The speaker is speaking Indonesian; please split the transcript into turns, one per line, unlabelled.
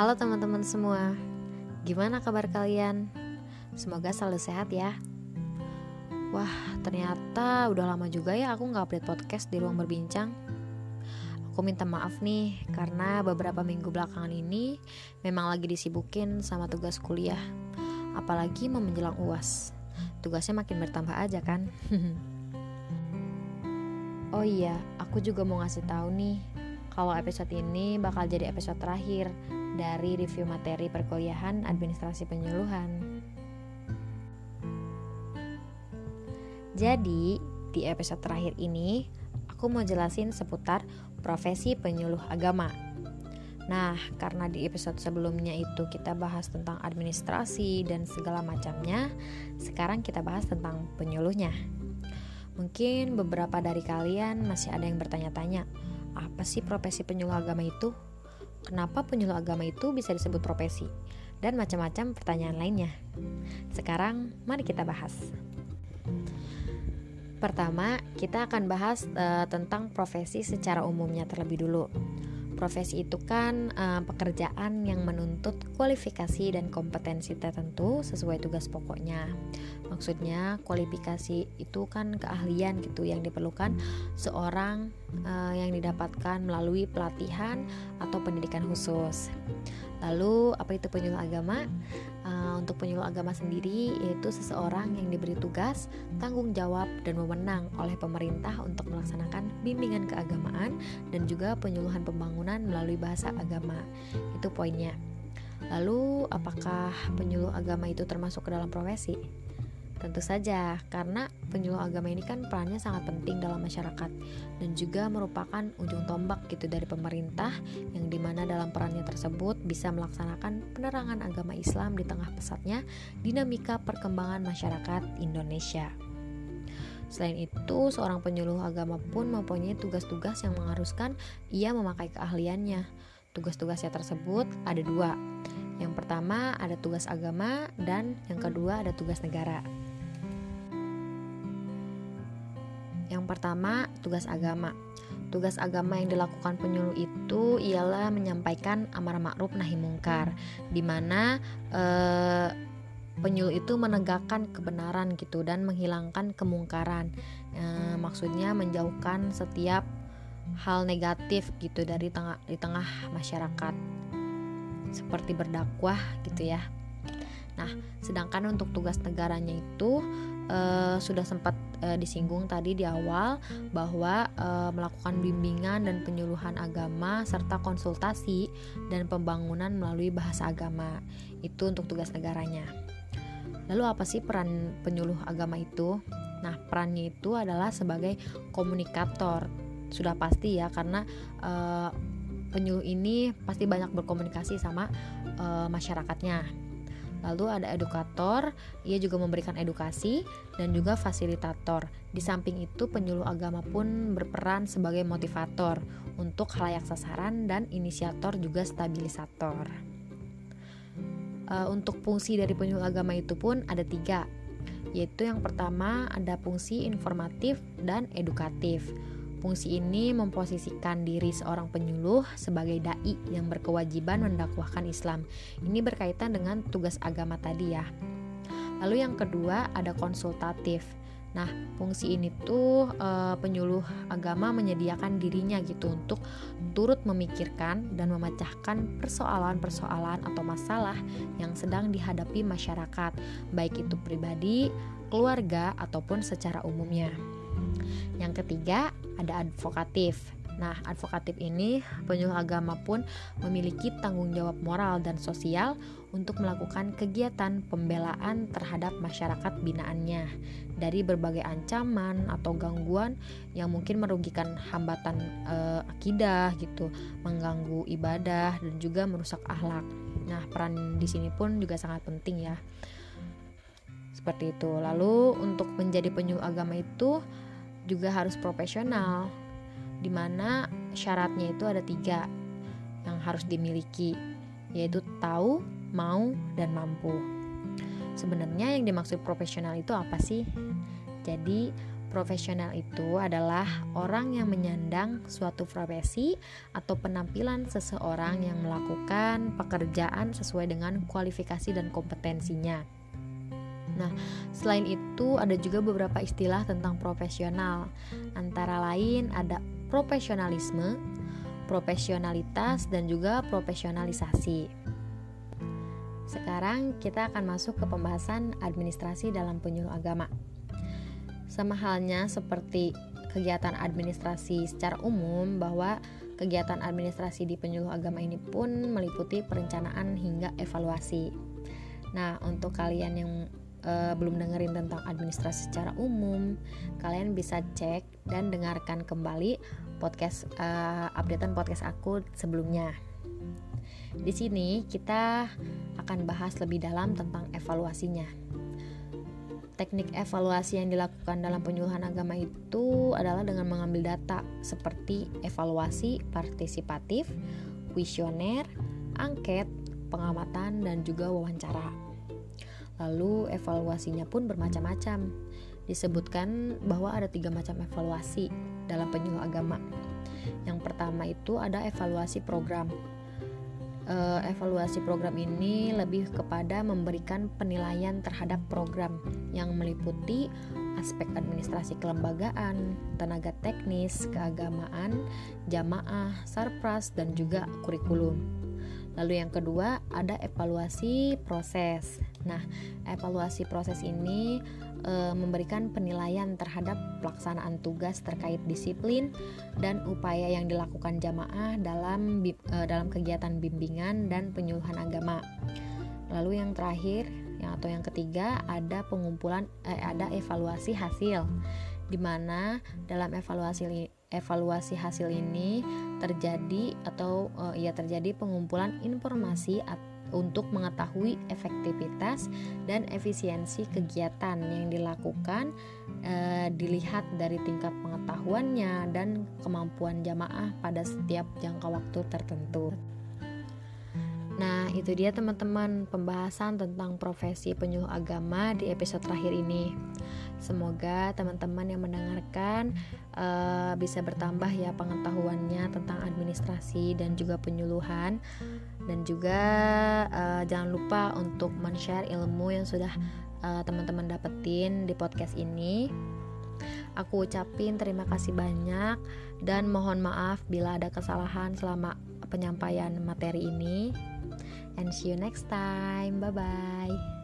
Halo teman-teman semua, gimana kabar kalian? Semoga selalu sehat ya. Wah, ternyata udah lama juga ya aku nggak update podcast di ruang berbincang. Aku minta maaf nih karena beberapa minggu belakangan ini memang lagi disibukin sama tugas kuliah, apalagi mau menjelang uas. Tugasnya makin bertambah aja kan. oh iya, aku juga mau ngasih tahu nih kalau episode ini bakal jadi episode terakhir dari review materi perkuliahan administrasi penyuluhan. Jadi, di episode terakhir ini, aku mau jelasin seputar profesi penyuluh agama. Nah, karena di episode sebelumnya itu kita bahas tentang administrasi dan segala macamnya, sekarang kita bahas tentang penyuluhnya. Mungkin beberapa dari kalian masih ada yang bertanya-tanya, apa sih profesi penyuluh agama itu? Kenapa penyuluh agama itu bisa disebut profesi? Dan macam-macam pertanyaan lainnya. Sekarang, mari kita bahas. Pertama, kita akan bahas uh, tentang profesi secara umumnya terlebih dulu. Profesi itu kan uh, pekerjaan yang menuntut kualifikasi dan kompetensi tertentu sesuai tugas pokoknya. Maksudnya kualifikasi itu kan keahlian gitu yang diperlukan seorang uh, yang didapatkan melalui pelatihan atau pendidikan khusus. Lalu apa itu penyuluh agama? Uh, untuk penyuluh agama sendiri yaitu seseorang yang diberi tugas, tanggung jawab dan wewenang oleh pemerintah untuk melaksanakan bimbingan keagamaan dan juga penyuluhan pembangunan melalui bahasa agama. Itu poinnya. Lalu apakah penyuluh agama itu termasuk ke dalam profesi? Tentu saja, karena penyuluh agama ini kan perannya sangat penting dalam masyarakat dan juga merupakan ujung tombak gitu dari pemerintah yang di mana dalam perannya tersebut bisa melaksanakan penerangan agama Islam di tengah pesatnya dinamika perkembangan masyarakat Indonesia. Selain itu, seorang penyuluh agama pun mempunyai tugas-tugas yang mengharuskan ia memakai keahliannya. Tugas-tugasnya tersebut ada dua. Yang pertama ada tugas agama dan yang kedua ada tugas negara. Yang pertama, tugas agama. Tugas agama yang dilakukan penyuluh itu ialah menyampaikan amar ma'ruf nahi mungkar, di eh, penyuluh itu menegakkan kebenaran gitu dan menghilangkan kemungkaran. E, maksudnya menjauhkan setiap hal negatif gitu dari tengah di tengah masyarakat. Seperti berdakwah gitu ya. Nah, sedangkan untuk tugas negaranya itu uh, sudah sempat uh, disinggung tadi di awal bahwa uh, melakukan bimbingan dan penyuluhan agama serta konsultasi dan pembangunan melalui bahasa agama. Itu untuk tugas negaranya. Lalu apa sih peran penyuluh agama itu? Nah, perannya itu adalah sebagai komunikator. Sudah pasti ya karena uh, penyuluh ini pasti banyak berkomunikasi sama uh, masyarakatnya Lalu ada edukator, ia juga memberikan edukasi dan juga fasilitator. Di samping itu penyuluh agama pun berperan sebagai motivator untuk halayak sasaran dan inisiator juga stabilisator. Uh, untuk fungsi dari penyuluh agama itu pun ada tiga, yaitu yang pertama ada fungsi informatif dan edukatif. Fungsi ini memposisikan diri seorang penyuluh sebagai dai yang berkewajiban mendakwahkan Islam. Ini berkaitan dengan tugas agama tadi ya. Lalu yang kedua ada konsultatif. Nah, fungsi ini tuh e, penyuluh agama menyediakan dirinya gitu untuk turut memikirkan dan memecahkan persoalan-persoalan atau masalah yang sedang dihadapi masyarakat, baik itu pribadi, keluarga ataupun secara umumnya. Yang ketiga, ada advokatif. Nah, advokatif ini penyuluh agama pun memiliki tanggung jawab moral dan sosial untuk melakukan kegiatan pembelaan terhadap masyarakat binaannya dari berbagai ancaman atau gangguan yang mungkin merugikan hambatan e, akidah gitu, mengganggu ibadah dan juga merusak akhlak. Nah, peran di sini pun juga sangat penting ya. Seperti itu. Lalu untuk menjadi penyuluh agama itu juga harus profesional di mana syaratnya itu ada tiga yang harus dimiliki yaitu tahu, mau, dan mampu. Sebenarnya yang dimaksud profesional itu apa sih? Jadi Profesional itu adalah orang yang menyandang suatu profesi atau penampilan seseorang yang melakukan pekerjaan sesuai dengan kualifikasi dan kompetensinya. Nah, selain itu ada juga beberapa istilah tentang profesional. Antara lain ada profesionalisme, profesionalitas dan juga profesionalisasi. Sekarang kita akan masuk ke pembahasan administrasi dalam penyuluh agama. Sama halnya seperti kegiatan administrasi secara umum bahwa kegiatan administrasi di penyuluh agama ini pun meliputi perencanaan hingga evaluasi. Nah, untuk kalian yang uh, belum dengerin tentang administrasi secara umum, kalian bisa cek dan dengarkan kembali podcast uh, updatean podcast aku sebelumnya. Di sini kita akan bahas lebih dalam tentang evaluasinya teknik evaluasi yang dilakukan dalam penyuluhan agama itu adalah dengan mengambil data seperti evaluasi partisipatif, kuesioner, angket, pengamatan, dan juga wawancara. Lalu evaluasinya pun bermacam-macam. Disebutkan bahwa ada tiga macam evaluasi dalam penyuluh agama. Yang pertama itu ada evaluasi program uh, evaluasi program ini lebih kepada memberikan penilaian terhadap program yang meliputi aspek administrasi kelembagaan, tenaga teknis, keagamaan, jamaah, sarpras, dan juga kurikulum. Lalu yang kedua ada evaluasi proses. Nah, evaluasi proses ini e, memberikan penilaian terhadap pelaksanaan tugas terkait disiplin dan upaya yang dilakukan jamaah dalam e, dalam kegiatan bimbingan dan penyuluhan agama. Lalu yang terakhir yang atau yang ketiga ada pengumpulan eh, ada evaluasi hasil di mana dalam evaluasi evaluasi hasil ini terjadi atau uh, ya terjadi pengumpulan informasi untuk mengetahui efektivitas dan efisiensi kegiatan yang dilakukan uh, dilihat dari tingkat pengetahuannya dan kemampuan jamaah pada setiap jangka waktu tertentu. Nah, itu dia teman-teman pembahasan tentang profesi penyuluh agama di episode terakhir ini. Semoga teman-teman yang mendengarkan uh, bisa bertambah ya pengetahuannya tentang administrasi dan juga penyuluhan dan juga uh, jangan lupa untuk men-share ilmu yang sudah uh, teman-teman dapetin di podcast ini. Aku ucapin terima kasih banyak dan mohon maaf bila ada kesalahan selama penyampaian materi ini. And see you next time. Bye bye.